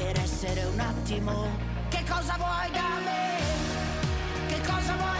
per essere un attimo. Che cosa vuoi da me? Che cosa vuoi?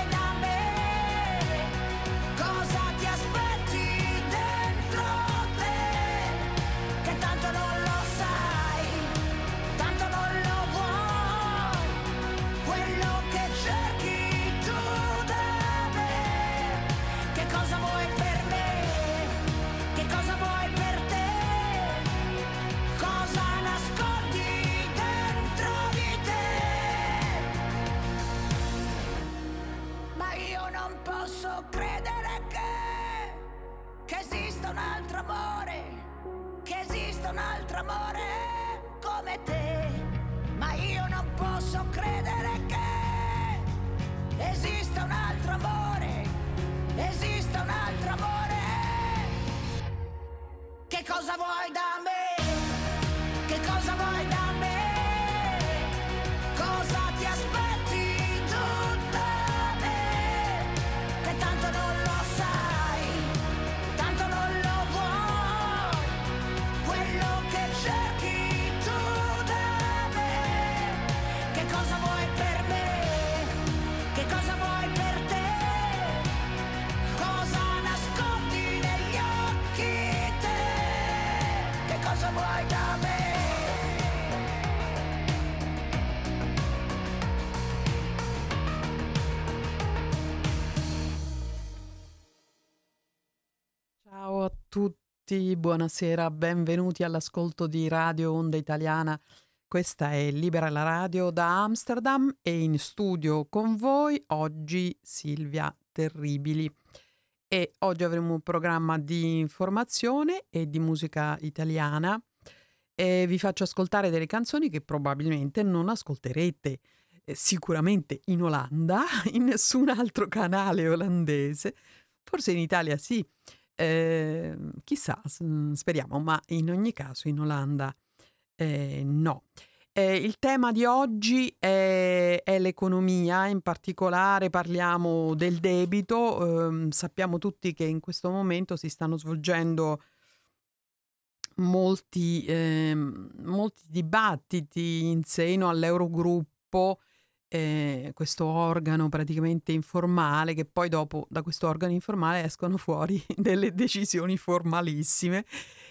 tutti, buonasera, benvenuti all'ascolto di Radio Onda Italiana. Questa è Libera la Radio da Amsterdam e in studio con voi oggi Silvia Terribili. E oggi avremo un programma di informazione e di musica italiana e vi faccio ascoltare delle canzoni che probabilmente non ascolterete eh, sicuramente in Olanda, in nessun altro canale olandese, forse in Italia sì eh, chissà, speriamo, ma in ogni caso in Olanda eh, no. Eh, il tema di oggi è, è, l'economia, in particolare parliamo del debito. Ehm, sappiamo tutti che in questo momento si stanno svolgendo molti, ehm, molti dibattiti in seno all'Eurogruppo eh, questo organo praticamente informale, che poi dopo da questo organo informale escono fuori delle decisioni formalissime.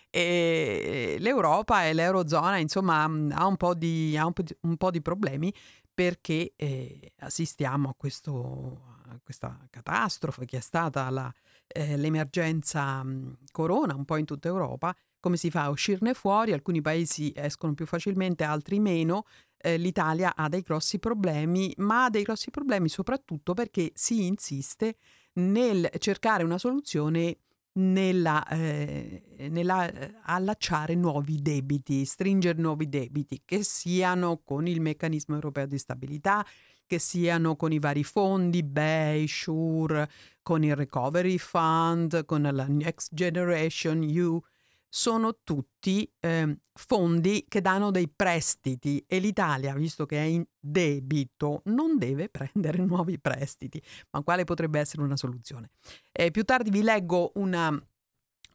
E l'Europa e l'Eurozona, insomma, ha un po' di, un po di, un po di problemi perché eh, assistiamo a, questo, a, questa catastrofe che è stata la, eh, l'emergenza corona un po' in tutta Europa. Come si fa a uscirne fuori? Alcuni paesi escono più facilmente, altri meno. Eh, L'Italia ha dei grossi problemi, ma ha dei grossi problemi soprattutto perché si insiste nel cercare una soluzione nella, eh, nella eh, allacciare nuovi debiti, stringere nuovi debiti, che siano con il meccanismo europeo di stabilità, che siano con i vari fondi, BEI, SURE, con il Recovery Fund, con la Next Generation EU, sono tutti eh, fondi che danno dei prestiti e l'Italia, visto che è in debito, non deve prendere nuovi prestiti. Ma quale potrebbe essere una soluzione? Eh, più tardi vi leggo una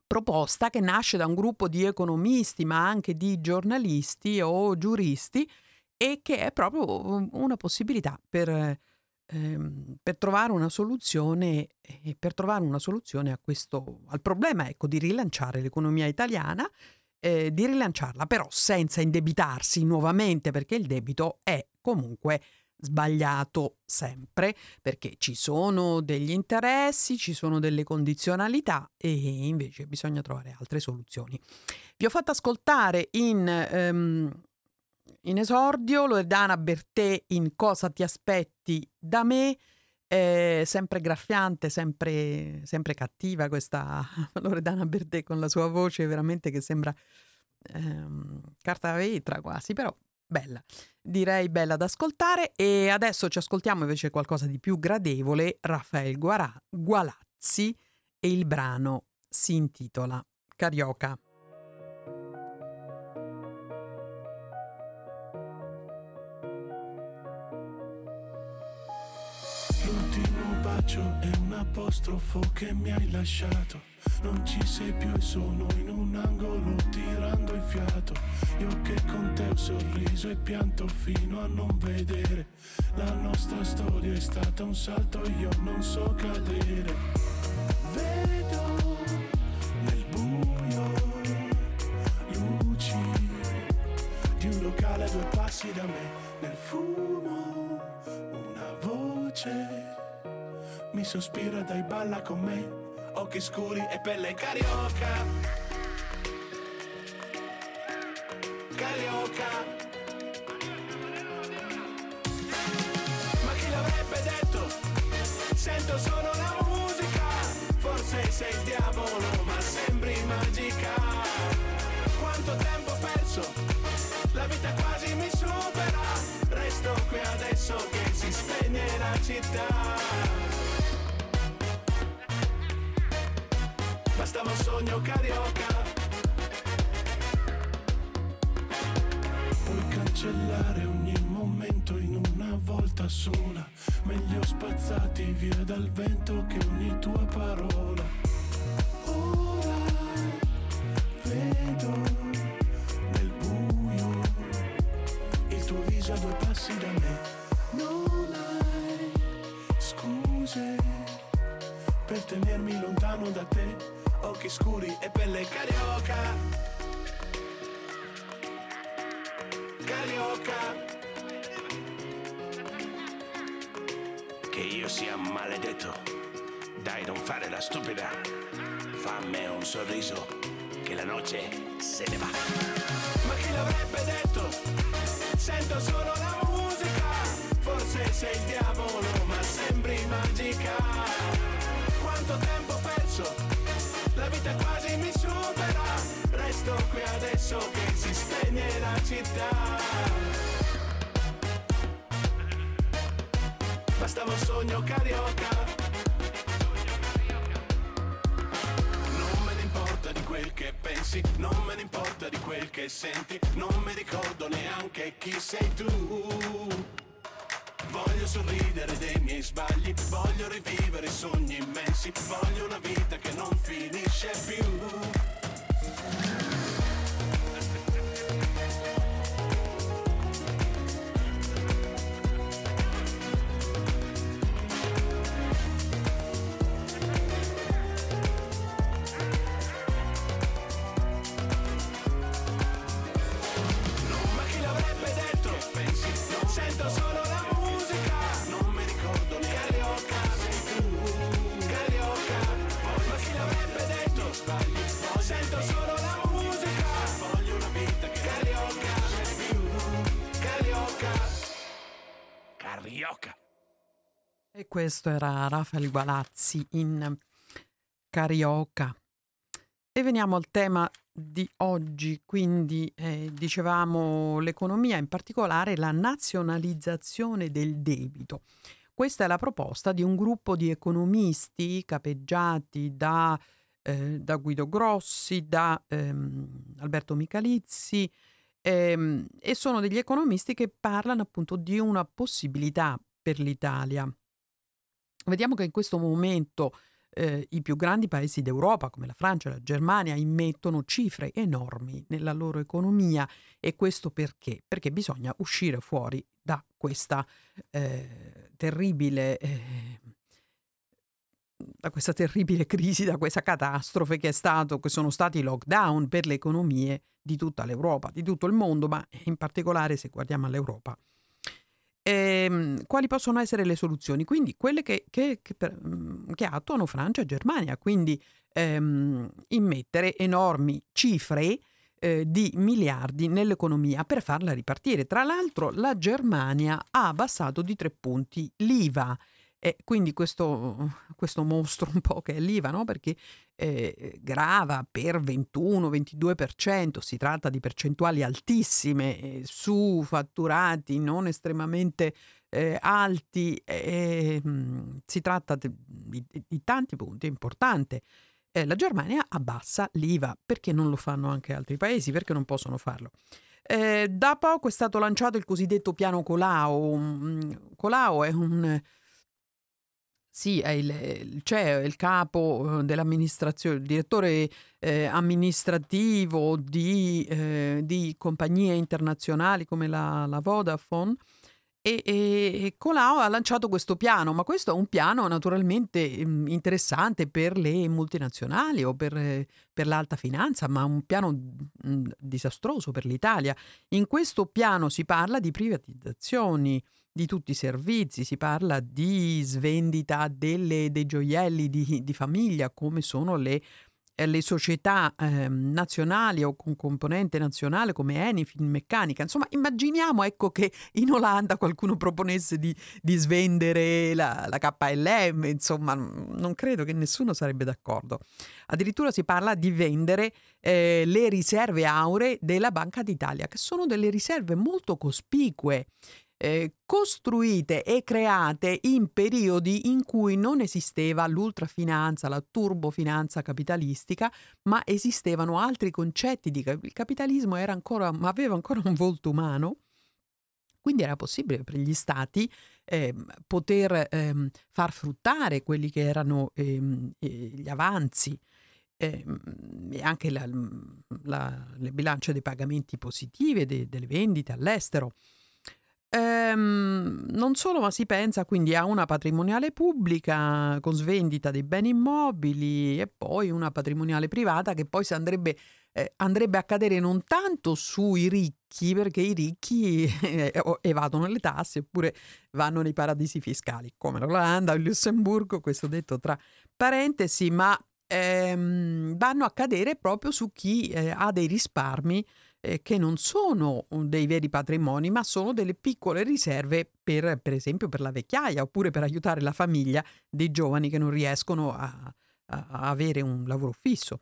proposta che nasce da un gruppo di economisti, ma anche di giornalisti o giuristi, e che è proprio una possibilità per ehm, per trovare una soluzione, eh, per trovare una soluzione questo, al problema ecco, di rilanciare l'economia italiana, eh, di rilanciarla però senza indebitarsi nuovamente perché il debito è comunque sbagliato sempre perché ci sono degli interessi, ci sono delle condizionalità e invece bisogna trovare altre soluzioni. Vi ho fatto ascoltare in ehm, in esordio, Loredana Bertè in Cosa ti aspetti da me, eh, sempre graffiante, sempre, sempre, cattiva questa Loredana Bertè con la sua voce veramente che sembra ehm, carta vetra quasi, però bella, direi bella da ascoltare e adesso ci ascoltiamo invece qualcosa di più gradevole, Raffaele Gualazzi e il brano si intitola Carioca. Apostrofo che mi hai lasciato. Non ci sei più e sono in un angolo tirando il fiato. Io che con te ho sorriso e pianto fino a non vedere. La nostra storia è stata un salto, io non so cadere. Vedo nel buio luci di un locale a due passi da me. Nel fumo mi sospira dai balla con me. Occhi scuri e pelle carioca. Carioca. Ma chi l'avrebbe detto? Sento solo la musica. Forse sei il diavolo ma sembri magica. Quanto tempo perso? La vita quasi mi supera. Resto qui adesso che si spegne la città bastava un sogno carioca. Puoi cancellare ogni momento in una volta sola, meglio spazzati via dal vento che ogni tua parola. Occhi scuri e pelle carioca. Carioca. Che io sia maledetto. Dai, non fare la stupida. Fammi un sorriso, che la noce se ne va. Ma chi l'avrebbe detto? Sento solo la musica. Forse sei il diavolo, ma sembri magica. Quanto tempo? Vita quasi mi supera Resto qui adesso che si spegne la città. Bastava un sogno carioca. Non me ne importa di quel che pensi Non me ne importa di quel che senti Non mi ricordo neanche chi sei tu Voglio sorridere dei miei sbagli, voglio rivivere sogni immensi, voglio una vita che non finisce più. Questo era Rafael Gualazzi in Carioca. E veniamo al tema di oggi, quindi eh, dicevamo l'economia, in particolare la nazionalizzazione del debito. Questa è la proposta di un gruppo di economisti capeggiati da, eh, da Guido Grossi, da ehm, Alberto Michalizzi, ehm, e sono degli economisti che parlano appunto di una possibilità per l'Italia. Vediamo che in questo momento eh, i più grandi paesi d'Europa, come la Francia e la Germania, immettono cifre enormi nella loro economia e questo perché? Perché bisogna uscire fuori da questa eh, terribile... Eh, da questa terribile crisi, da questa catastrofe che, stato, che sono stati i lockdown per le economie di tutta l'Europa, di tutto il mondo, ma in particolare se guardiamo all'Europa ehm, quali possono essere le soluzioni? Quindi quelle che, che, che, mm, che attuano Francia e Germania, quindi ehm, immettere enormi cifre eh, di miliardi nell'economia per farla ripartire. Tra l'altro la Germania ha abbassato di tre punti l'IVA e quindi questo, questo mostro un po' che è l'IVA, no? perché eh, grava per 21-22%, si tratta di percentuali altissime eh, su fatturati non estremamente eh, alti, mh, si tratta di, di, di, tanti punti, è importante. Eh, la Germania abbassa l'IVA, perché non lo fanno anche altri paesi? Perché non possono farlo? Eh, da poco è stato lanciato il cosiddetto piano Colau. Colau è un sì, è il, c'è il capo eh, dell'amministrazione, il direttore eh, amministrativo di, eh, di, compagnie internazionali come la, la Vodafone e, e, Colau ha lanciato questo piano, ma questo è un piano naturalmente mm, interessante per le multinazionali o per, per l'alta finanza, ma un piano mh, mm, disastroso per l'Italia. In questo piano si parla di privatizzazioni di tutti i servizi, si parla di svendita delle, dei gioielli di, di famiglia come sono le, eh, le società eh, nazionali o con componente nazionale come Eni, Finmeccanica. Insomma, immaginiamo ecco, che in Olanda qualcuno proponesse di, di svendere la, la, KLM, insomma, non credo che nessuno sarebbe d'accordo. Addirittura si parla di vendere eh, le riserve auree della Banca d'Italia, che sono delle riserve molto cospicue eh, costruite e create in periodi in cui non esisteva l'ultrafinanza, la turbofinanza capitalistica, ma esistevano altri concetti di il capitalismo era ancora, aveva ancora un volto umano. Quindi era possibile per gli stati eh, poter eh, far fruttare quelli che erano ehm, eh, gli avanzi ehm, e anche la, la, le bilance dei pagamenti positivi de, delle vendite all'estero. Ehm, non solo, ma si pensa quindi a una patrimoniale pubblica con svendita dei beni immobili e poi una patrimoniale privata che poi andrebbe, eh, andrebbe a cadere non tanto sui ricchi, perché i ricchi eh, evadono le tasse oppure vanno nei paradisi fiscali, come l'Olanda o il Lussemburgo, questo detto tra parentesi, ma ehm, vanno a cadere proprio su chi eh, ha dei risparmi eh, che non sono dei veri patrimoni, ma sono delle piccole riserve per, per esempio, per la vecchiaia oppure per aiutare la famiglia dei giovani che non riescono a, a avere un lavoro fisso.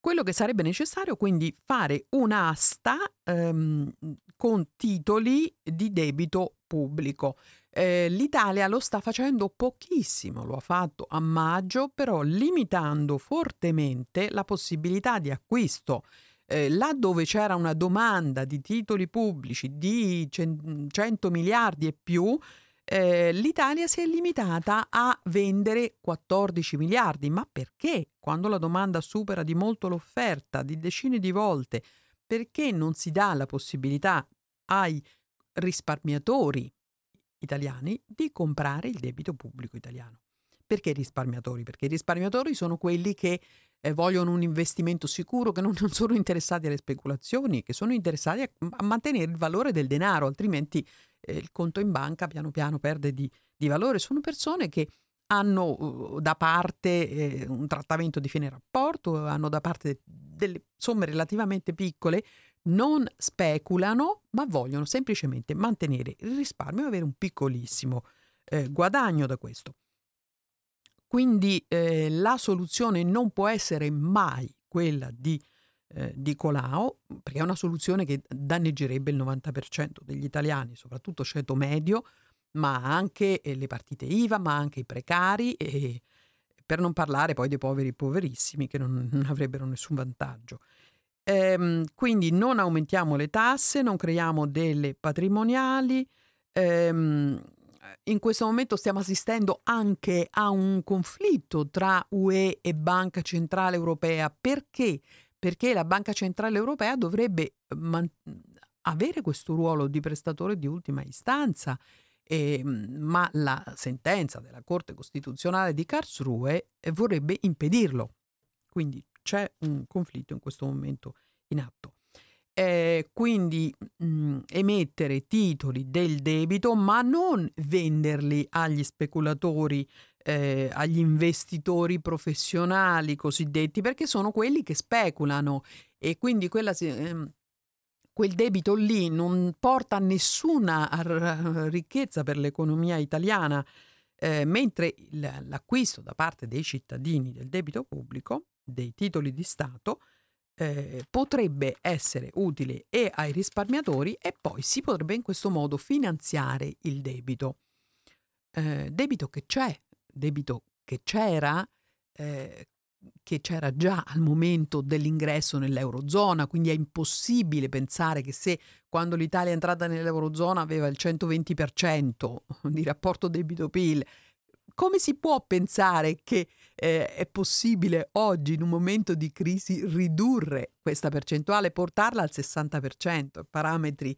Quello che sarebbe necessario quindi fare un'asta ehm, con titoli di debito pubblico. Eh, L'Italia lo sta facendo pochissimo, lo ha fatto a maggio, però limitando fortemente la possibilità di acquisto eh, là dove c'era una domanda di titoli pubblici di 100 miliardi e più, eh, l'Italia si è limitata a vendere 14 miliardi. Ma perché? Quando la domanda supera di molto l'offerta, di decine di volte, perché non si dà la possibilità ai risparmiatori italiani di comprare il debito pubblico italiano? Perché i risparmiatori? Perché i risparmiatori sono quelli che eh, vogliono un investimento sicuro, che non, non, sono interessati alle speculazioni, che sono interessati a, a mantenere il valore del denaro, altrimenti eh, il conto in banca piano piano perde di, di valore. Sono persone che hanno uh, da parte eh, un trattamento di fine rapporto, hanno da parte delle somme relativamente piccole, non speculano, ma vogliono semplicemente mantenere il risparmio e avere un piccolissimo eh, guadagno da questo. Quindi eh, la soluzione non può essere mai quella di, eh, di Colau, perché è una soluzione che danneggerebbe il 90% degli italiani, soprattutto ceto medio, ma anche eh, le partite IVA, ma anche i precari e per non parlare poi dei poveri poverissimi che non, non avrebbero nessun vantaggio. Ehm, quindi non aumentiamo le tasse, non creiamo delle patrimoniali. Ehm, in questo momento stiamo assistendo anche a un conflitto tra UE e Banca Centrale Europea. Perché? Perché la Banca Centrale Europea dovrebbe man- avere questo ruolo di prestatore di ultima istanza eh, ma la sentenza della Corte Costituzionale di Karlsruhe eh, vorrebbe impedirlo. Quindi c'è un conflitto in questo momento in atto. Eh, quindi mh, emettere titoli del debito, ma non venderli agli speculatori, eh, agli investitori professionali cosiddetti, perché sono quelli che speculano. E quindi quella, eh, quel debito lì non porta nessuna ricchezza per l'economia italiana, eh, mentre l'acquisto da parte dei cittadini del debito pubblico, dei titoli di Stato, eh, potrebbe essere utile e ai risparmiatori e poi si potrebbe in questo modo finanziare il debito. Eh, debito che c'è, debito che c'era, eh, che c'era già al momento dell'ingresso nell'Eurozona, quindi è impossibile pensare che se quando l'Italia è entrata nell'Eurozona aveva il 120% di rapporto debito-PIL, come si può pensare che eh, è possibile oggi, in un momento di crisi, ridurre questa percentuale, portarla al 60%? Parametri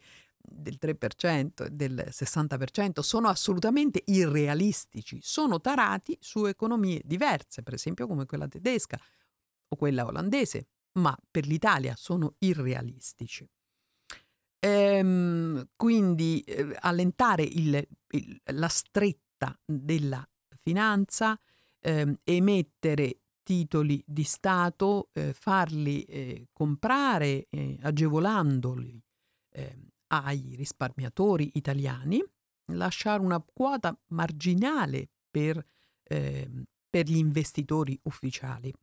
del 3% e del 60% sono assolutamente irrealistici, sono tarati su economie diverse, per esempio come quella tedesca o quella olandese, ma per l'Italia sono irrealistici. Ehm, quindi eh, allentare il, il, la stretta della finanza, ehm, emettere titoli di Stato, eh, farli eh, comprare eh, agevolandoli ehm, ai risparmiatori italiani, lasciare una quota marginale per, eh, per gli investitori ufficiali.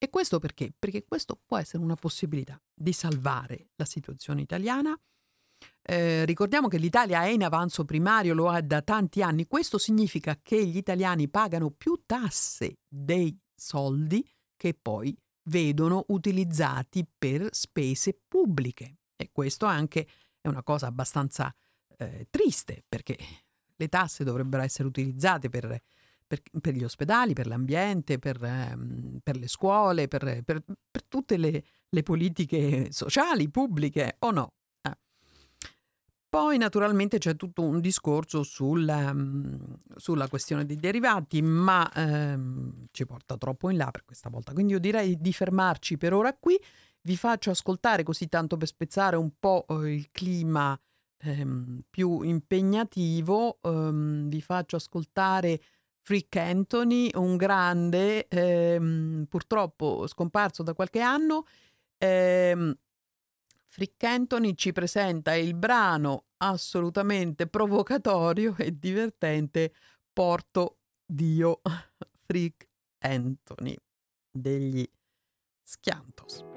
E questo perché? Perché questo può essere una possibilità di salvare la situazione italiana. Eh, ricordiamo che l'Italia è in avanzo primario, lo ha da tanti anni. Questo significa che gli italiani pagano più tasse dei soldi che poi vedono utilizzati per spese pubbliche. E questo anche è una cosa abbastanza eh, triste perché le tasse dovrebbero essere utilizzate per, per, per gli ospedali, per l'ambiente, per, ehm, per le scuole, per, tutte le, le, politiche sociali, pubbliche o no. Poi naturalmente c'è tutto un discorso sul, um, sulla questione dei derivati, ma um, ci porta troppo in là per questa volta. Quindi io direi di fermarci per ora qui vi faccio ascoltare così tanto per spezzare un po' eh, il clima ehm, più impegnativo, ehm, vi faccio ascoltare Frick Anthony, un grande, ehm, purtroppo scomparso da qualche anno. Frick Anthony ci presenta il brano assolutamente provocatorio e divertente Porto Dio Frick Anthony degli Schiantos.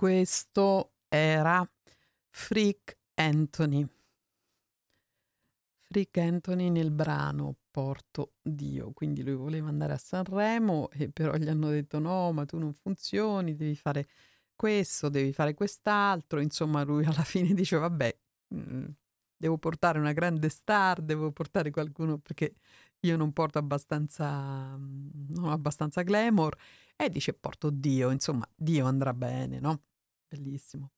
Questo era Freak Anthony. Freak Anthony nel brano Porto Dio, quindi lui voleva andare a Sanremo e però gli hanno detto no, ma tu non funzioni, devi fare questo, devi fare quest'altro, insomma lui alla fine dice vabbè, mm, devo portare una grande star, devo portare qualcuno perché io non porto abbastanza, mm, non ho abbastanza glamour e dice porto Dio, insomma Dio andrà bene, no? Bellissimo.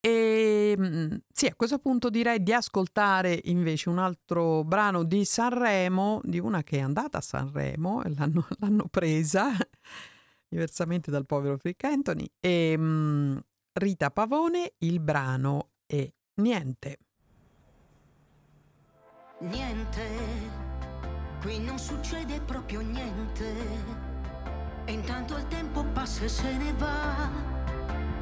E mm, sì, a questo punto direi di ascoltare invece un altro brano di Sanremo, di una che è andata a Sanremo e l'hanno, l'hanno presa diversamente dal povero Frick Anthony. E mm, Rita Pavone, il brano è Niente. Niente, qui non succede proprio niente. E intanto il tempo passa e se ne va.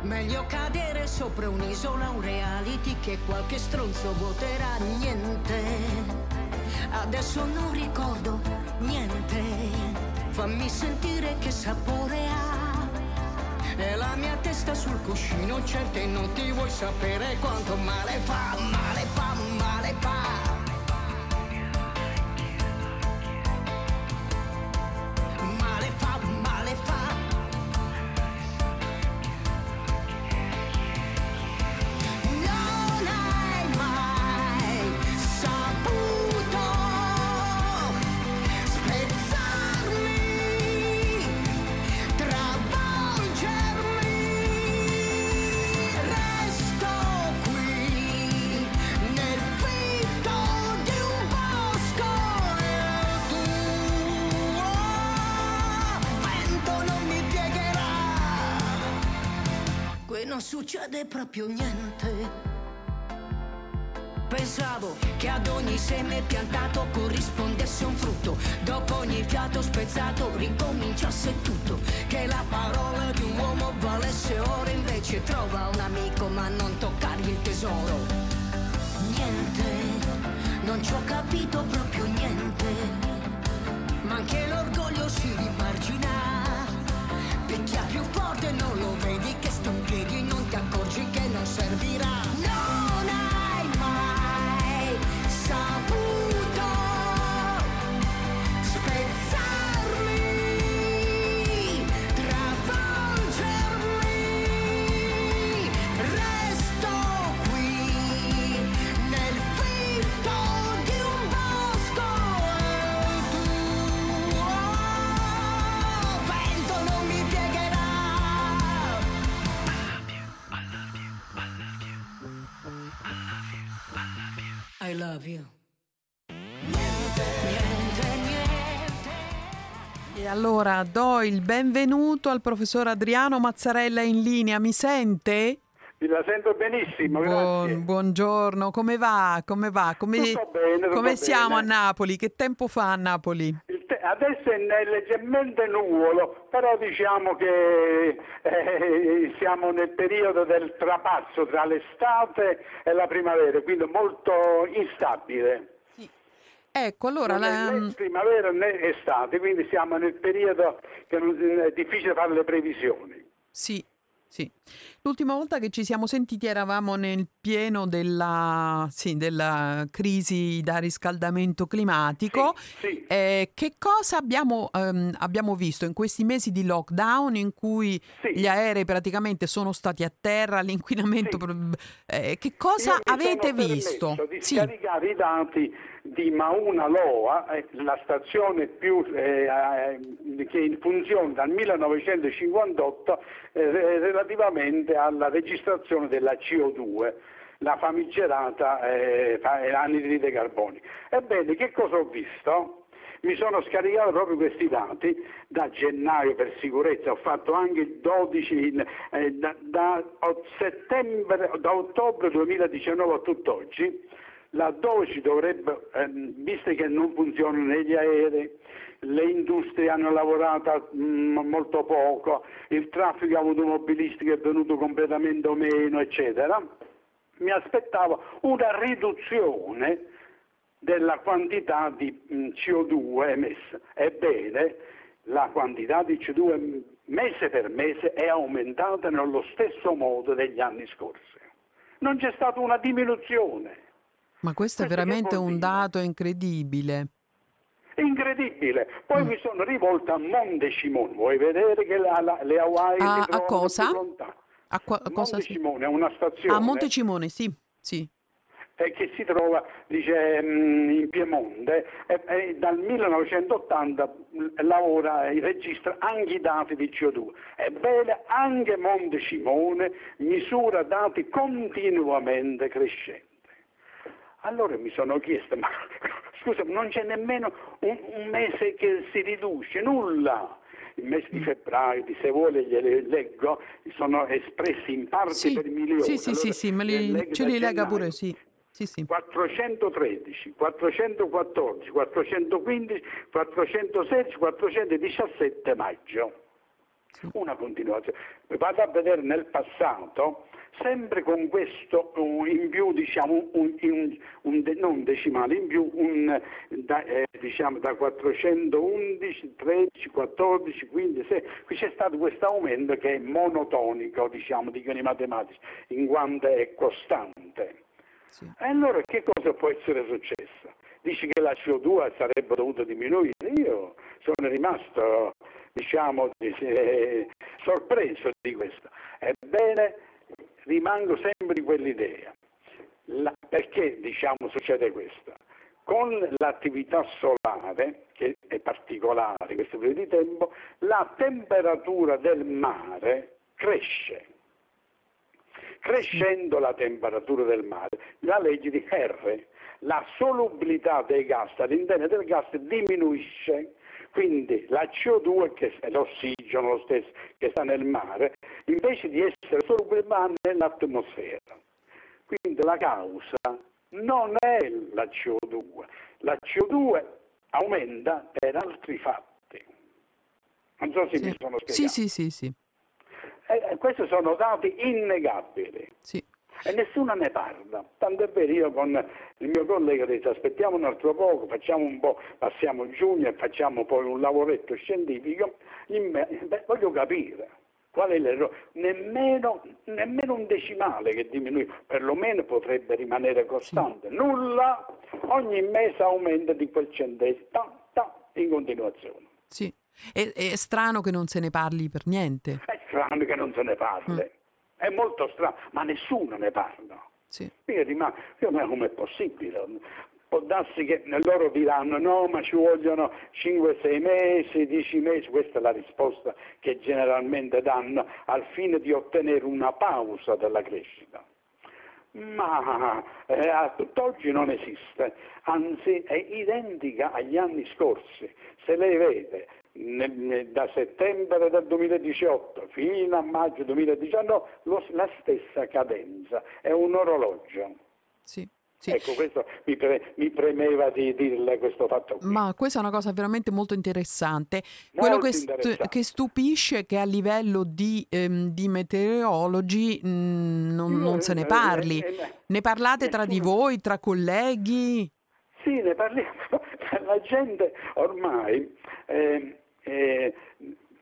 Meglio cadere sopra un'isola, un reality che qualche stronzo voterà niente. Adesso non ricordo niente. Fammi sentire che sapore ha. E la mia testa sul cuscino, certe non ti vuoi sapere quanto male fa, male fa, non succede proprio niente. Pensavo che ad ogni seme piantato corrispondesse un frutto. Dopo ogni fiato spezzato ricominciasse tutto. Che la parola di un uomo valesse oro, invece trova un amico ma non toccargli il tesoro. Niente, non ci ho capito proprio niente. Ma anche l'orgoglio si rimargina picchia più forte, non lo vedi che sto non ti accorgi che non servirà. No! Love you. E allora do il benvenuto al professor Adriano Mazzarella in linea. Mi sente? La sento benissimo. Buon- buongiorno, come va? Come va? Come, Tutto bene, tutto come siamo bene. a Napoli? Che tempo fa a Napoli? Te- adesso è leggermente nuvolo, però diciamo che eh, siamo nel periodo del trapasso tra l'estate e la primavera, quindi molto instabile. Ecco, allora non la- è né primavera né estate, quindi siamo nel periodo che non- è difficile fare le previsioni. Sì, sì. L'ultima volta che ci siamo sentiti eravamo nel pieno della, sì, della crisi da riscaldamento climatico. Sì, sì. Eh, che cosa abbiamo, ehm, abbiamo visto in questi mesi di lockdown in cui gli aerei praticamente sono stati a terra, l'inquinamento... Eh, che cosa avete visto? permesso Di Sì, scaricare i dati di Mauna Loa, eh, la stazione più, eh, eh, che in funzione dal 1958 eh, re- relativamente alla registrazione della CO2 la famigerata eh, fa- anidride carbonica. Ebbene, che cosa ho visto? Mi sono scaricato proprio questi dati da gennaio per sicurezza, ho fatto anche il 12 in- eh, da, da da ottobre 2019 a tutt'oggi, laddove ci dovrebbe, ehm, visto che non funzionano gli aerei, le industrie hanno lavorato mm, molto poco, il traffico automobilistico è venuto completamente meno, eccetera, mi aspettavo una riduzione della quantità di mm, CO2 emessa. Ebbene, la quantità di CO2 mese per mese è aumentata nello stesso modo degli anni scorsi. Non c'è stata una diminuzione. Ma questo è questo veramente un dato incredibile. Incredibile. Mm. Poi mi sono rivolta a Monte Cimone. Vuoi vedere che la- la- le Hawaii A- a cosa? A qua- a cosa Monte si- Cimone è una stazione A Montecimone, sì, sì. eh, che si trova dice, mm, in Piemonte e, dal 1980 mm, lavora e registra anche i dati di CO2. Ebbene, anche Monte Cimone misura dati continuamente crescenti. Allora mi sono chiesto, ma scusa, non c'è nemmeno un, un mese che si riduce, nulla. Il mese di febbraio, di se vuole gliele leggo, sono espressi in parti Sì, per milioni. sì, sì, sì, Allora, sì, me le li, ce li lega pure, sì. Sì, sì. 413, 414, 415, 416, 417 maggio. Una continuazione. Vado a vedere nel passato, sempre con questo in più, diciamo, un, un- un non decimale, in più un, da, eh, diciamo, da 411, 13, 14, 15, 16, qui c'è stato questo aumento che è monotonico, diciamo, dicono i matematici, in quanto è costante. Sì. E allora che cosa può essere successo? Dici che la CO2 sarebbe dovuta diminuire? Io sono rimasto, diciamo, di- eh, sorpreso di questo. Ebbene, rimango sempre di quell'idea. La- perché, diciamo, succede questo? Con l'attività solare, che è particolare in questo periodo di tempo, la temperatura del mare cresce. Crescendo la temperatura del mare, la legge di R, la solubilità dei gas all'interno del gas diminuisce, quindi la CO2, che è l'ossigeno lo stesso che sta nel mare, invece di essere solubile va nell'atmosfera. Quindi la causa non è la CO2, la CO2 aumenta per altri fatti. Non so se mi sono spiegato. Sì, sì, sì, sì, Eh, questi sono dati innegabili sì. E nessuno ne parla. Tanto è vero, io con il mio collega ho detto aspettiamo un altro poco, facciamo un po', passiamo giugno e facciamo poi un lavoretto scientifico. Beh, voglio capire qual è l'errore. Nemmeno, nemmeno un decimale che diminuisce, perlomeno potrebbe rimanere costante. Nulla, ogni mese aumenta di quel centesimo, ta, ta, in continuazione. sì. È, è strano che non se ne parli per niente. È strano che non se ne parli. Mm. È molto strano, ma nessuno ne parla. Sì. Io rimango, io ma com'è possibile? Può darsi che loro diranno no, ma ci vogliono 5-6 mesi, 10 mesi, questa è la risposta che generalmente danno al fine di ottenere una pausa della crescita. ma eh, a tutt'oggi non esiste, anzi è identica agli anni scorsi. Se lei vede da settembre del 2018 fino a maggio 2019 lo- la stessa cadenza, è un orologio. Sì, sì. Ecco, questo mi, pre- mi premeva di dirle questo fatto qui. Ma questa è una cosa veramente molto interessante. Quello Molto che, st- interessante. che stupisce è che a livello di, ehm, di meteorologi mh, non, non se ne Eh, parli. eh, eh, Ne parlate tra di voi, tra colleghi? Sì, ne parliamo. La gente ormai, eh, eh,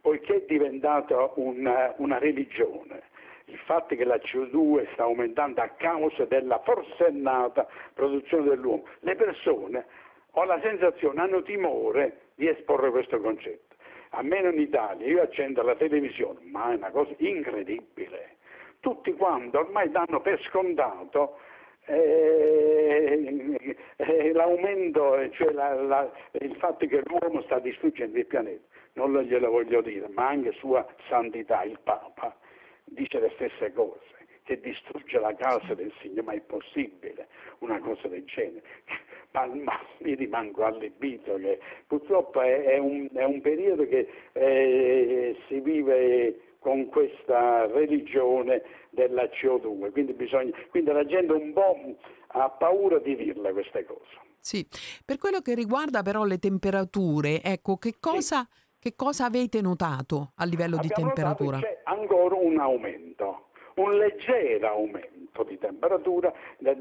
poiché è diventata una, una religione, il fatto che la CO2 sta aumentando a causa della forsennata produzione dell'uomo, le persone, ho la sensazione, hanno timore di esporre questo concetto. Almeno in Italia, io accendo la televisione, ma è una cosa incredibile. Tutti quanti ormai danno per scontato eh, eh, l'aumento, cioè la- la- il fatto che l'uomo sta distruggendo il pianeta. Non lo glielo voglio dire, ma anche Sua Santità, il Papa, dice le stesse cose, che distrugge la casa del Signore, ma è possibile una cosa del genere? Ma, ma mi rimango allibito che purtroppo è, è un, è un periodo che eh, si vive con questa religione della CO2, quindi, bisogna, quindi la gente un po' ha paura di dirle queste cose. Sì. Per quello che riguarda però le temperature, ecco, che cosa, che cosa avete notato a livello di Abbiamo notato temperatura? C'è ancora un aumento, un leggero aumento di temperatura. Del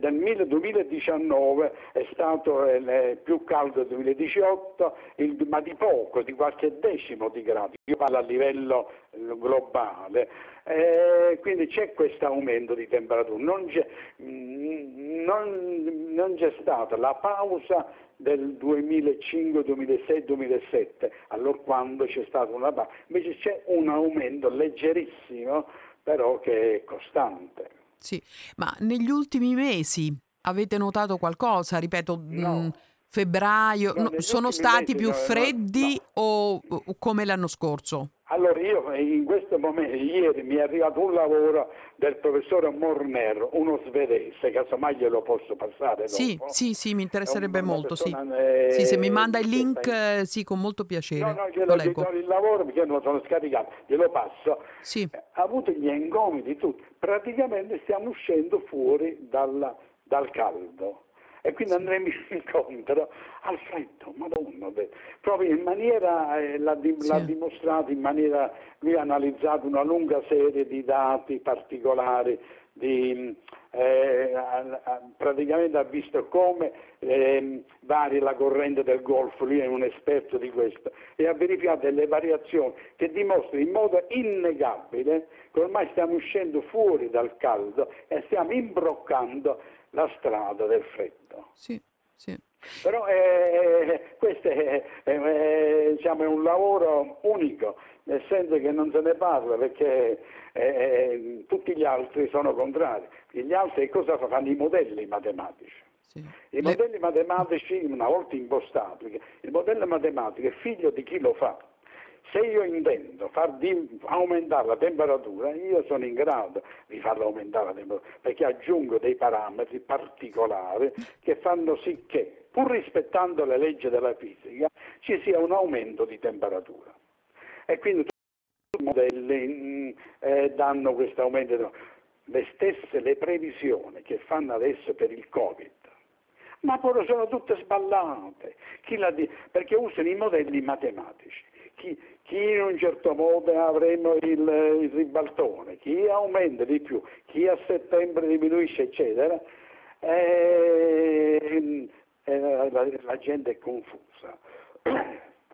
2019 è stato eh, più caldo del 2018, il- ma di poco, di qualche decimo di grado. Io parlo a livello eh, globale. Eh, quindi c'è questo aumento di temperatura. Non c'è, mm, non- non c'è stata la pausa del 2005, 2006, 2007, allora quando c'è stata una pausa. Invece c'è un aumento leggerissimo, però che è costante. Sì, ma negli ultimi mesi avete notato qualcosa? Ripeto, No. mh, febbraio, No, no, sono stati mesi più freddi o, o come l'anno scorso? Allora io in questo momento, ieri mi è arrivato un lavoro del professore Morner, uno svedese, casomai glielo posso passare Sì, dopo. sì, sì, mi interesserebbe molto, sì. persona, eh, Sì, se mi manda il link, in- eh, sì, con molto piacere. No, no, Lo glielo leggo. do il lavoro perché non lo sono scaricato, glielo passo. Sì. Ha avuto gli ingombri tutti. Praticamente stiamo uscendo fuori dalla- dal caldo. E quindi andremo incontro al freddo, madonna, proprio in maniera, eh, l'ha, di- Sì. l'ha dimostrato in maniera, lui ha analizzato una lunga serie di dati particolari, di, eh, ha- ha- praticamente ha visto come ehm, varia la corrente del Golfo, lui è un esperto di questo, e ha verificato delle variazioni che dimostrano in modo innegabile che ormai stiamo uscendo fuori dal caldo e stiamo imbroccando la strada del freddo. Sì, sì. Però eh, questo è, è, diciamo, è un lavoro unico, nel senso che non se ne parla perché eh, tutti gli altri sono contrari. Gli altri cosa fa? fanno? I modelli matematici. sì. I Le- modelli matematici, una volta impostati, il modello matematico è figlio di chi lo fa. Se io intendo far di- aumentare la temperatura, io sono in grado di farla aumentare la temperatura, perché aggiungo dei parametri particolari che fanno sì che, pur rispettando le leggi della fisica, ci sia un aumento di temperatura. E quindi tutti i modelli mm, eh, danno questo aumento. di- Le stesse le previsioni che fanno adesso per il Covid, ma poi sono tutte sballate, Chi la di- perché usano i modelli matematichi. Chi, chi in un certo modo avremo il, il ribaltone, chi aumenta di più, chi a settembre diminuisce, eccetera, e, e la, la- la gente è confusa.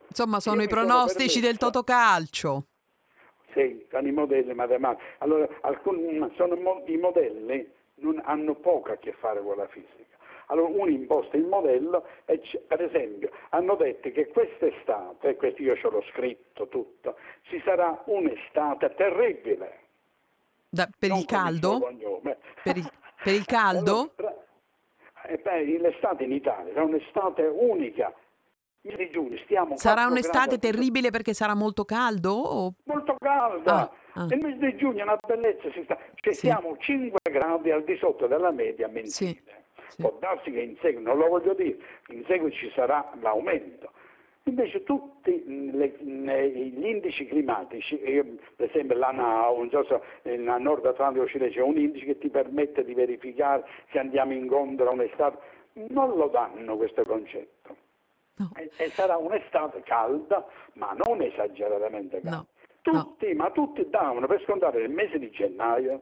Insomma, sono Io i mi sono pronostici del Totocalcio. Sono i modelli matematici. Allora, alcuni, sono i modelli non hanno poco a che fare con la fisica. Allora uno imposta il modello e per esempio hanno detto che quest'estate, questo io ce l'ho scritto tutto, ci sarà un'estate terribile. Da- per il caldo? cognome. Per il- per il caldo? Tra- eh, beh, l'estate in Italia è un'estate unica. Mese di giugno stiamo Sarà 4 un'estate terribile perché sarà molto caldo? o- molto calda. Ah, ah. Nel mese di giugno è una bellezza, si sta, cioè Sì. siamo 5 gradi al di sotto della media mensile. Sì, sì. Può darsi che in seguito, non lo voglio dire, in seguito ci sarà l'aumento. Invece tutti le- gli indici climatici, io, per esempio non so se nel Nord Atlantico Cilese c'è un indice che ti permette di verificare se andiamo incontro a un'estate, non lo danno questo concetto. No. E, e sarà un'estate calda, ma non esageratamente calda. No, Tutti, ma tutti davano per scontare nel mese di gennaio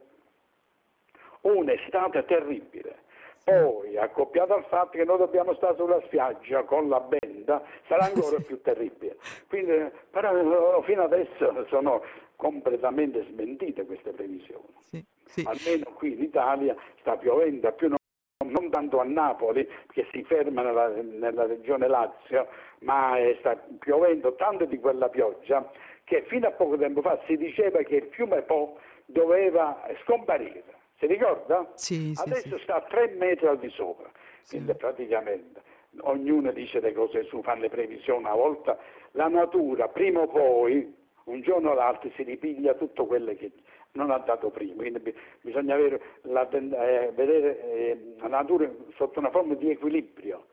un'estate terribile. Poi, accoppiato al fatto che noi dobbiamo stare sulla spiaggia con la benda, sarà ancora più terribile. Quindi, però fino adesso sono completamente smentite queste previsioni. Sì, sì. Almeno qui in Italia sta piovendo, più non, non tanto a Napoli, che si ferma nella, nella regione Lazio, ma eh, sta piovendo tanto di quella pioggia che fino a poco tempo fa si diceva che il fiume Po doveva scomparire. Si ricorda? Sì, sì, Adesso sì. sta a tre metri al di sopra, quindi praticamente ognuno dice le cose su, fa le previsioni una volta, la natura prima o poi, un giorno o l'altro, si ripiglia tutto quello che non ha dato prima, quindi bi- bisogna avere la eh, vedere eh, la natura sotto una forma di equilibrio.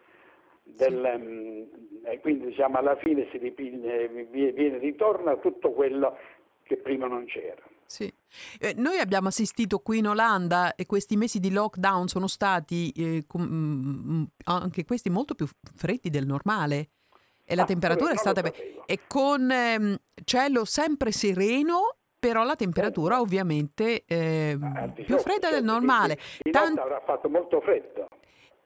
Del, mm, e quindi diciamo alla fine si ripiglia, eh, vi- viene ritorno a tutto quello che prima non c'era. Sì. Eh, noi abbiamo assistito qui in Olanda e questi mesi di lockdown sono stati eh, com- mm, anche questi molto più freddi del normale e la Ah, temperatura è stata... e con ehm, cielo sempre sereno, però la temperatura ovviamente di più fredda del certo, normale. quindi Di Tan- notte avrà fatto molto freddo.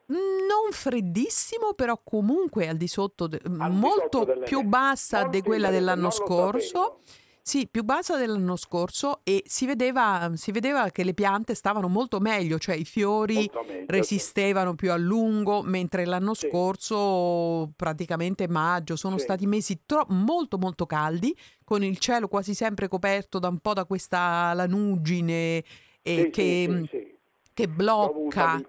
non freddissimo, però comunque al di sotto, de- Al di molto sotto delle più bassa di quella dell'anno scorso. sapevo. Sì, più bassa dell'anno scorso e si vedeva, si vedeva che le piante stavano molto meglio, cioè i fiori meglio, sì. resistevano più a lungo, mentre l'anno Sì. scorso, praticamente maggio, sono Sì. stati mesi tro- molto molto caldi, con il cielo quasi sempre coperto da un po' da questa lanugine eh, Sì, che, sì, sì, sì. che blocca.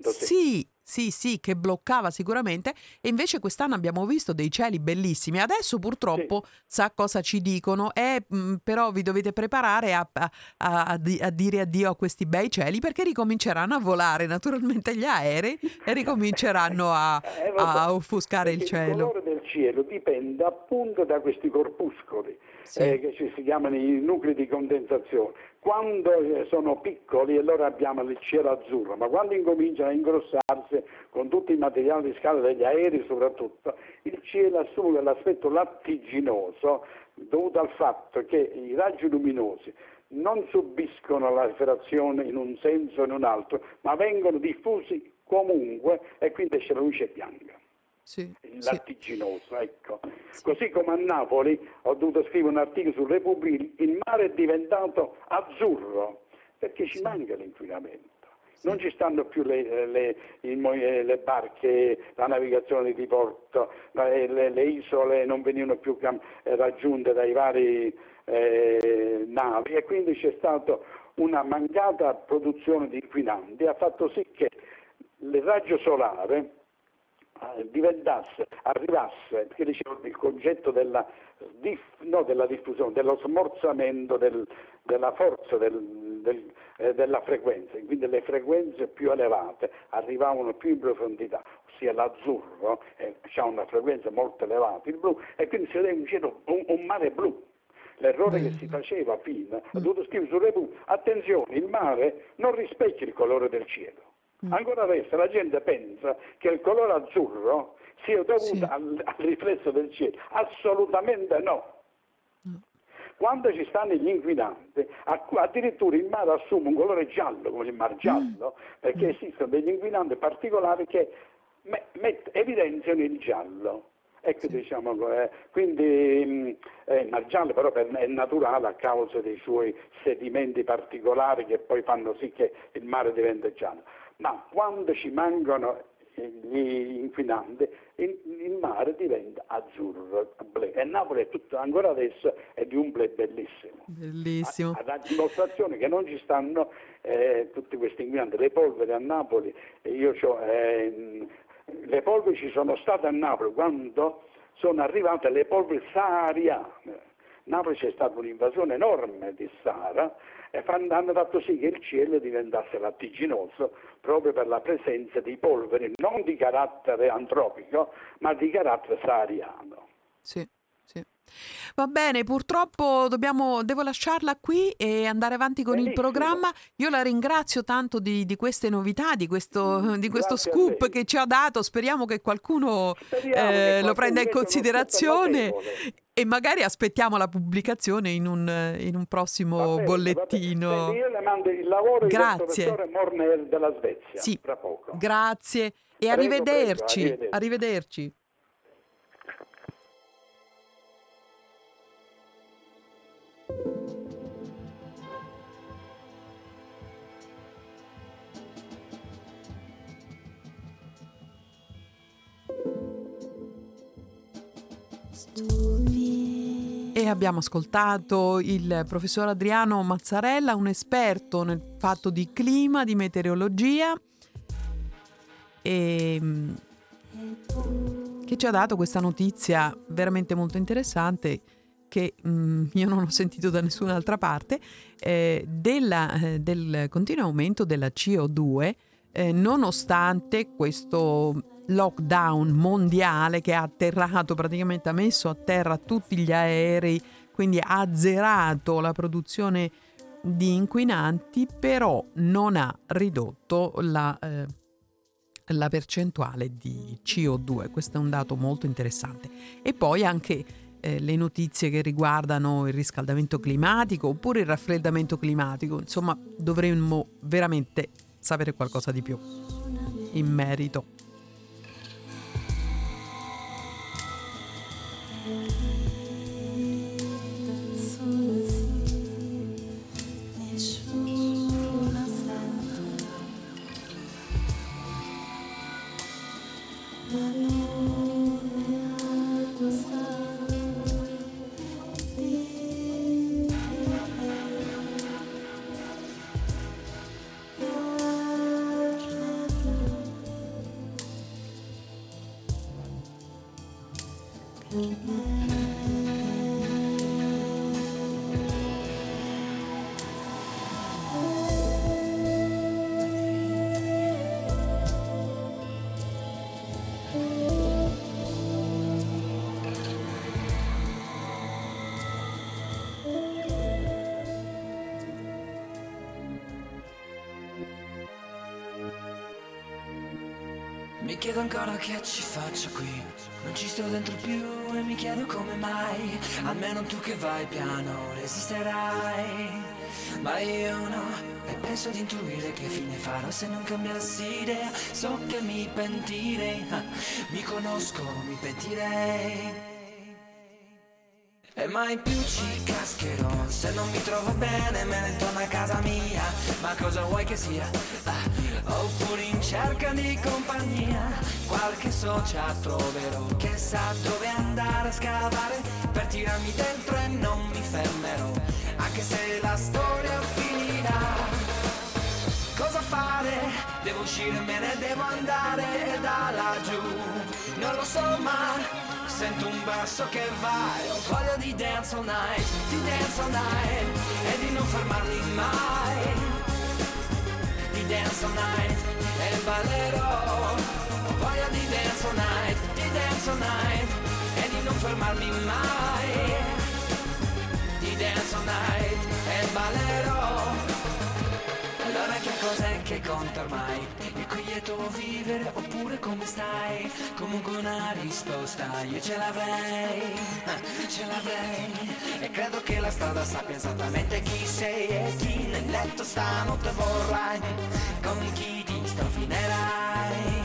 sì. Sì, sì, sì, che bloccava sicuramente e invece quest'anno abbiamo visto dei cieli bellissimi. Adesso purtroppo sa cosa ci dicono, eh, mh, però vi dovete preparare a, a- a- a di- a dire addio a questi bei cieli perché ricominceranno a volare naturalmente gli aerei e ricominceranno a, Eh, a offuscare il cielo. Il colore del cielo dipende appunto da questi corpuscoli Sì. eh, che ci si chiamano i nuclei di condensazione. Quando eh, sono piccoli allora abbiamo il cielo azzurro, ma quando incominciano a ingrossarsi con tutti i materiali di scala degli aerei soprattutto, il cielo assume quell'aspetto lattiginoso dovuto al fatto che i raggi luminosi non subiscono la rifrazione in un senso o in un altro, ma vengono diffusi comunque e quindi esce la luce bianca Sì, il sì. ecco. Così come a Napoli ho dovuto scrivere un articolo su Repubblica, il mare è diventato azzurro perché ci manca l'inquinamento. Non ci stanno più le, le- mo- eh, le barche, la navigazione di porto, eh, le, le isole non venivano più eh, raggiunte dai vari eh, navi e quindi c'è stata una mancata produzione di inquinanti, ha fatto sì che il raggio solare diventasse, arrivasse, perché dicevo il concetto della, no, della diffusione, dello smorzamento del- della forza del- del- eh, della frequenza, quindi le frequenze più elevate arrivavano più in profondità, ossia l'azzurro eh, ha una frequenza molto elevata, il blu, e quindi si vedeva un, cielo- un- un mare blu. L'errore che si faceva fino, ho dovuto scrivere su Repubblica, attenzione, il mare non rispecchia il colore del cielo. Ancora adesso la gente pensa che il colore azzurro sia dovuto Sì. al, al riflesso del cielo. Assolutamente no. Quando ci stanno gli inquinanti, addirittura il mare assume un colore giallo, come il mar giallo, perché esistono degli inquinanti particolari che met- evidenziano il giallo. Ecco, diciamo, eh, quindi eh, il mar giallo però per- è naturale a causa dei suoi sedimenti particolari che poi fanno sì che il mare diventa giallo. Ma quando ci mancano eh, gli inquinanti, il, mare diventa azzurro. E Napoli è tutto, ancora adesso è di un blu bellissimo. Bellissimo. A, a dimostrazione che non ci stanno eh, tutti questi inquinanti. Le polveri a Napoli, eh, io c'ho, ehm, le polveri ci sono state a Napoli quando sono arrivate le polveri sahariane. Napoli c'è stata un'invasione enorme di Sahara e hanno fatto sì che il cielo diventasse lattiginoso proprio per la presenza di polveri non di carattere antropico ma di carattere sahariano. Sì. Va bene, purtroppo dobbiamo, devo lasciarla qui e andare avanti con il Benissimo. programma. Io la ringrazio tanto di, di queste novità, di questo, di questo scoop che ci ha dato. Speriamo che qualcuno Speriamo eh, che lo qualcuno prenda in considerazione e magari aspettiamo la pubblicazione in un, in un prossimo bene, bollettino. Io le mando il lavoro del Grazie. professore Morner della Svezia Sì, grazie e Prego, arrivederci. prego, arrivederci. arrivederci. E abbiamo ascoltato il professor Adriano Mazzarella, un esperto nel fatto di clima, di meteorologia, e, mm, che ci ha dato questa notizia veramente molto interessante che mm, io non ho sentito da nessun'altra parte, eh, della- eh, del continuo aumento della CO2 eh, nonostante questo lockdown mondiale che ha atterrato, praticamente ha messo a terra tutti gli aerei, quindi ha azzerato la produzione di inquinanti, però non ha ridotto la, eh, la percentuale di CO2. Questo è un dato molto interessante. E poi anche eh, le notizie che riguardano il riscaldamento climatico oppure il raffreddamento climatico. Insomma, dovremmo veramente sapere qualcosa di più in merito. Ancora che ci faccio qui. Non ci sto dentro più e mi chiedo come mai. Almeno tu che vai piano resisterai Ma io no E penso di intuire che fine farò se non cambiassi idea So che mi pentirei Mi conosco, mi pentirei. E mai più ci cascherò Se non mi trovo bene me ne torno a casa mia. Ma cosa vuoi che sia? Ah, oppure in cerca di compagnia Qualche socia troverò. Che sa dove andare a scavare Per tirarmi dentro e non mi fermerò. Anche se la storia finirà. Cosa fare? Devo uscire, me ne devo andare da laggiù. Non lo so ma sento un basso che va. E ho voglia di dance all night, di dance all night E di non fermarmi mai dance all night e ballerò Ho voglia di dance all night, di dance all night E di non fermarmi mai. Di dance all night e ballerò allora che cos'è che conta ormai? Il quieto vivere oppure come stai? Comunque una risposta io ce l'avrei, ce l'avrei E credo che la strada sappia esattamente chi sei e chi nel letto stanotte vorrai Con chi ti strofinerai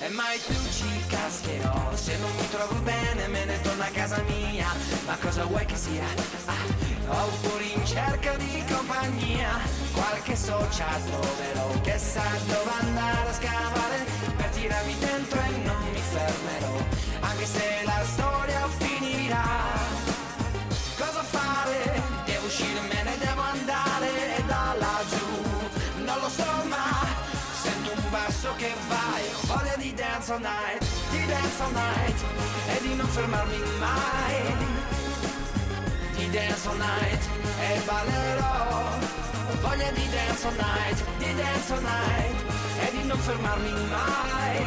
e mai più ci cascherò Se non mi trovo bene me ne torno a casa mia Ma cosa vuoi che sia? Ah, oppure in cerca di compagnia. Qualche socia troverò Che sa dove andare a scavare. Per tirarmi dentro e non mi fermerò Anche se la storia finirà. Cosa fare? Devo uscire, me ne devo andare da laggiù. Non lo so ma Sento un basso che vai we dance all night. E ballerò, voglia di dance all night, di dance all night, e di non fermarmi mai.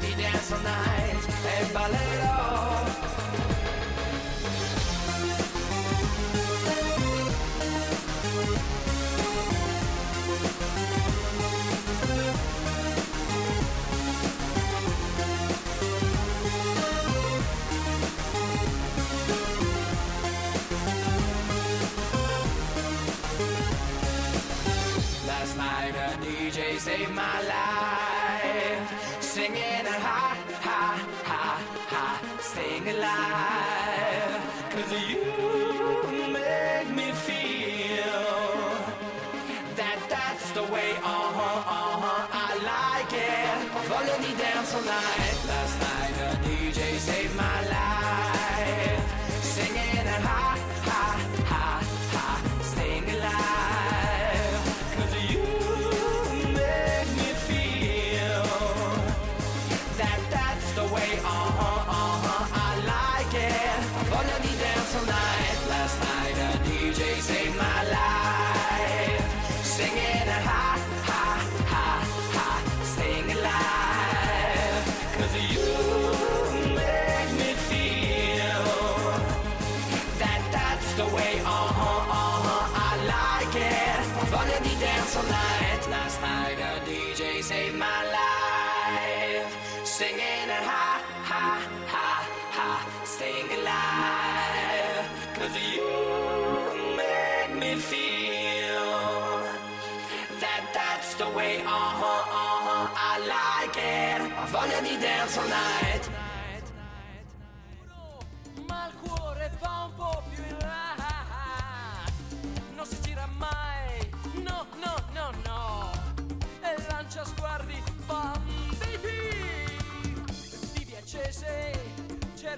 Di dance all night, e ballerò. pulling me down tonight. Last night, the DJ saved my life, singing it high.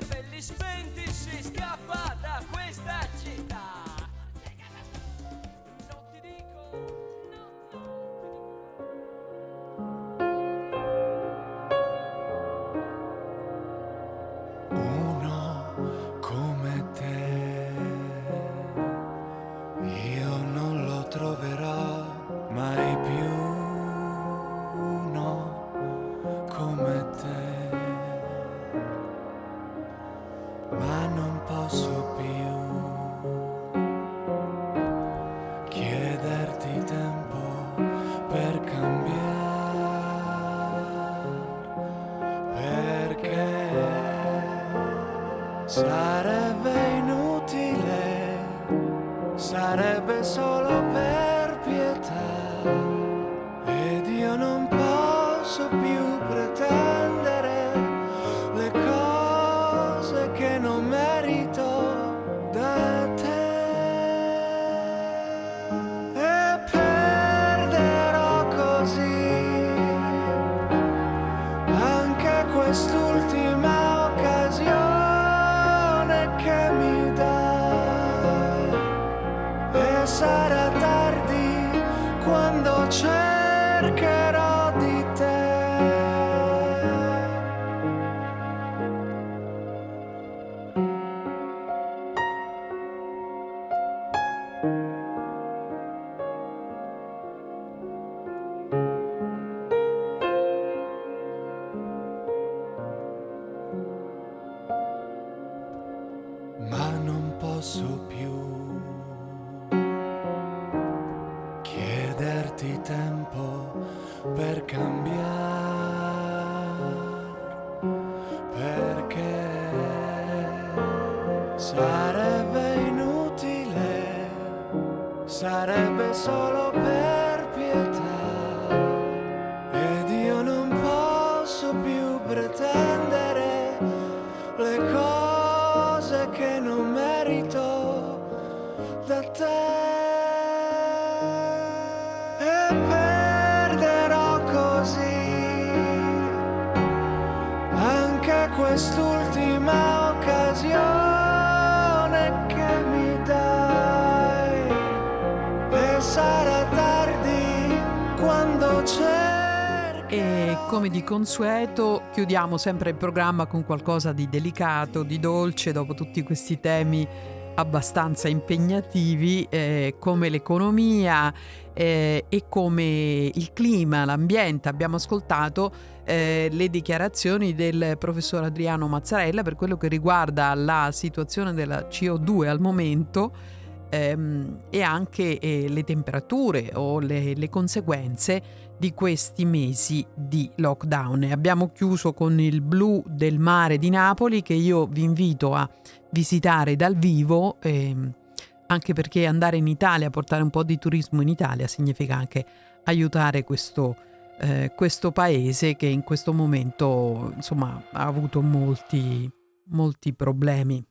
cervelli spenti si scappa da questa città. ma non posso più chiederti tempo per cambiare, perché sarebbe inutile, sarebbe solo... per... come di consueto chiudiamo sempre il programma con qualcosa di delicato, di dolce, dopo tutti questi temi abbastanza impegnativi eh, come l'economia eh, e come il clima, l'ambiente. Abbiamo ascoltato eh, le dichiarazioni del professor Adriano Mazzarella per quello che riguarda la situazione della CO2 al momento ehm, e anche eh, le temperature o le, le conseguenze di questi mesi di lockdown. E abbiamo chiuso con il blu del mare di Napoli che io vi invito a visitare dal vivo, ehm, anche perché andare in Italia, portare un po' di turismo in Italia significa anche aiutare questo, eh, questo paese che in questo momento insomma, ha avuto molti, molti problemi.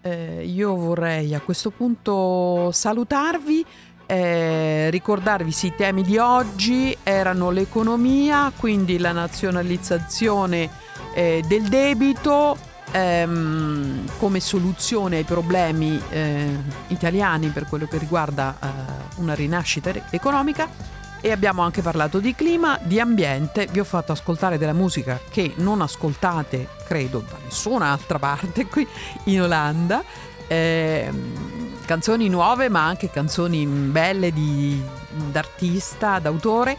Eh, io vorrei a questo punto salutarvi eh, ricordarvi sì, i temi di oggi erano l'economia, quindi la nazionalizzazione eh, del debito ehm, come soluzione ai problemi eh, italiani per quello che riguarda eh, una rinascita economica e abbiamo anche parlato di clima, di ambiente, vi ho fatto ascoltare della musica che non ascoltate, credo, da nessun'altra parte qui in Olanda. Eh, canzoni nuove ma anche canzoni belle di, d'artista, d'autore.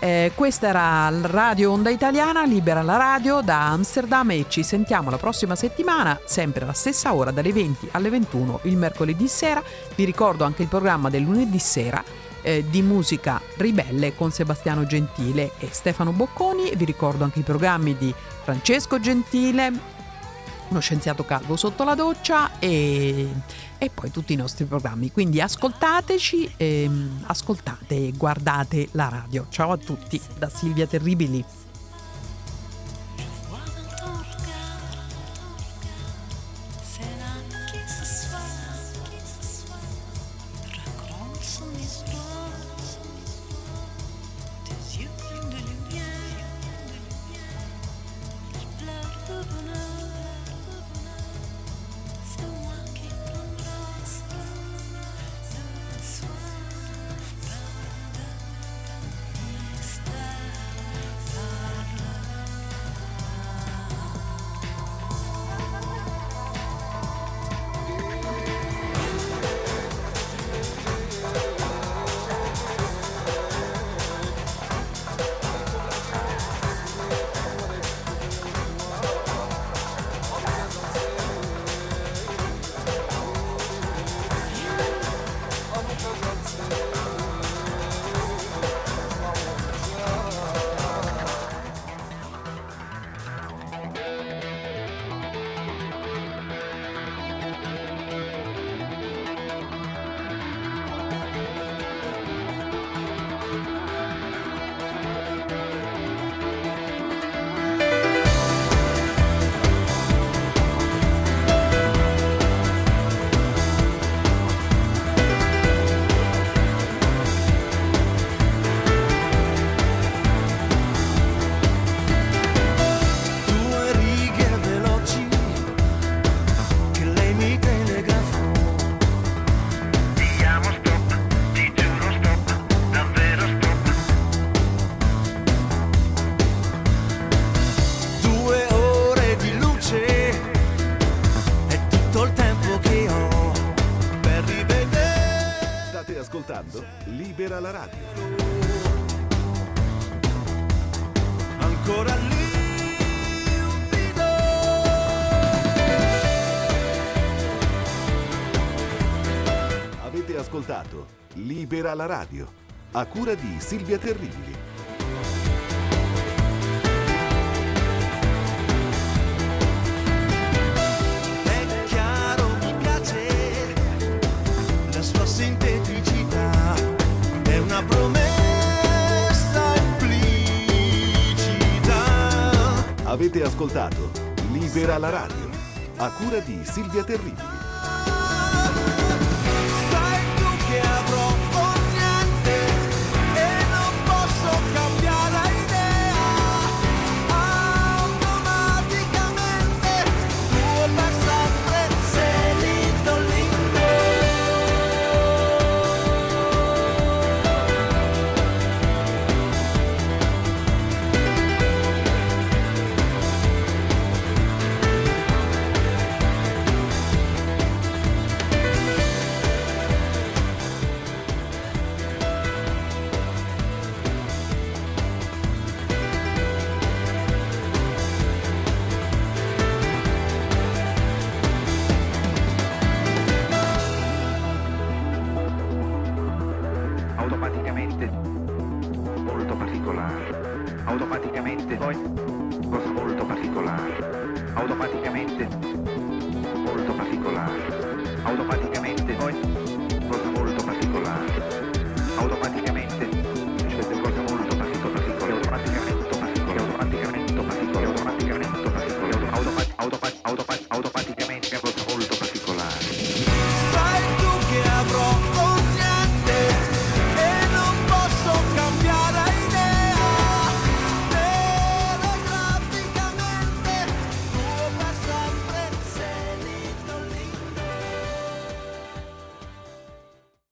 Eh, questa era Radio Onda Italiana, libera la radio da Amsterdam e ci sentiamo la prossima settimana, sempre alla stessa ora, dalle 20 alle 21 il mercoledì sera. Vi ricordo anche il programma del lunedì sera eh, di musica ribelle con Sebastiano Gentile e Stefano Bocconi. Vi ricordo anche i programmi di Francesco Gentile, uno scienziato calvo sotto la doccia e, e poi tutti i nostri programmi. Quindi ascoltateci, ehm, ascoltate e guardate la radio. Ciao a tutti da Silvia Terribili. Alla radio, a cura di Silvia Terribili. È chiaro, mi piace la sua sinteticità, è una promessa implicita. Avete ascoltato Libera la radio, a cura di Silvia Terribili.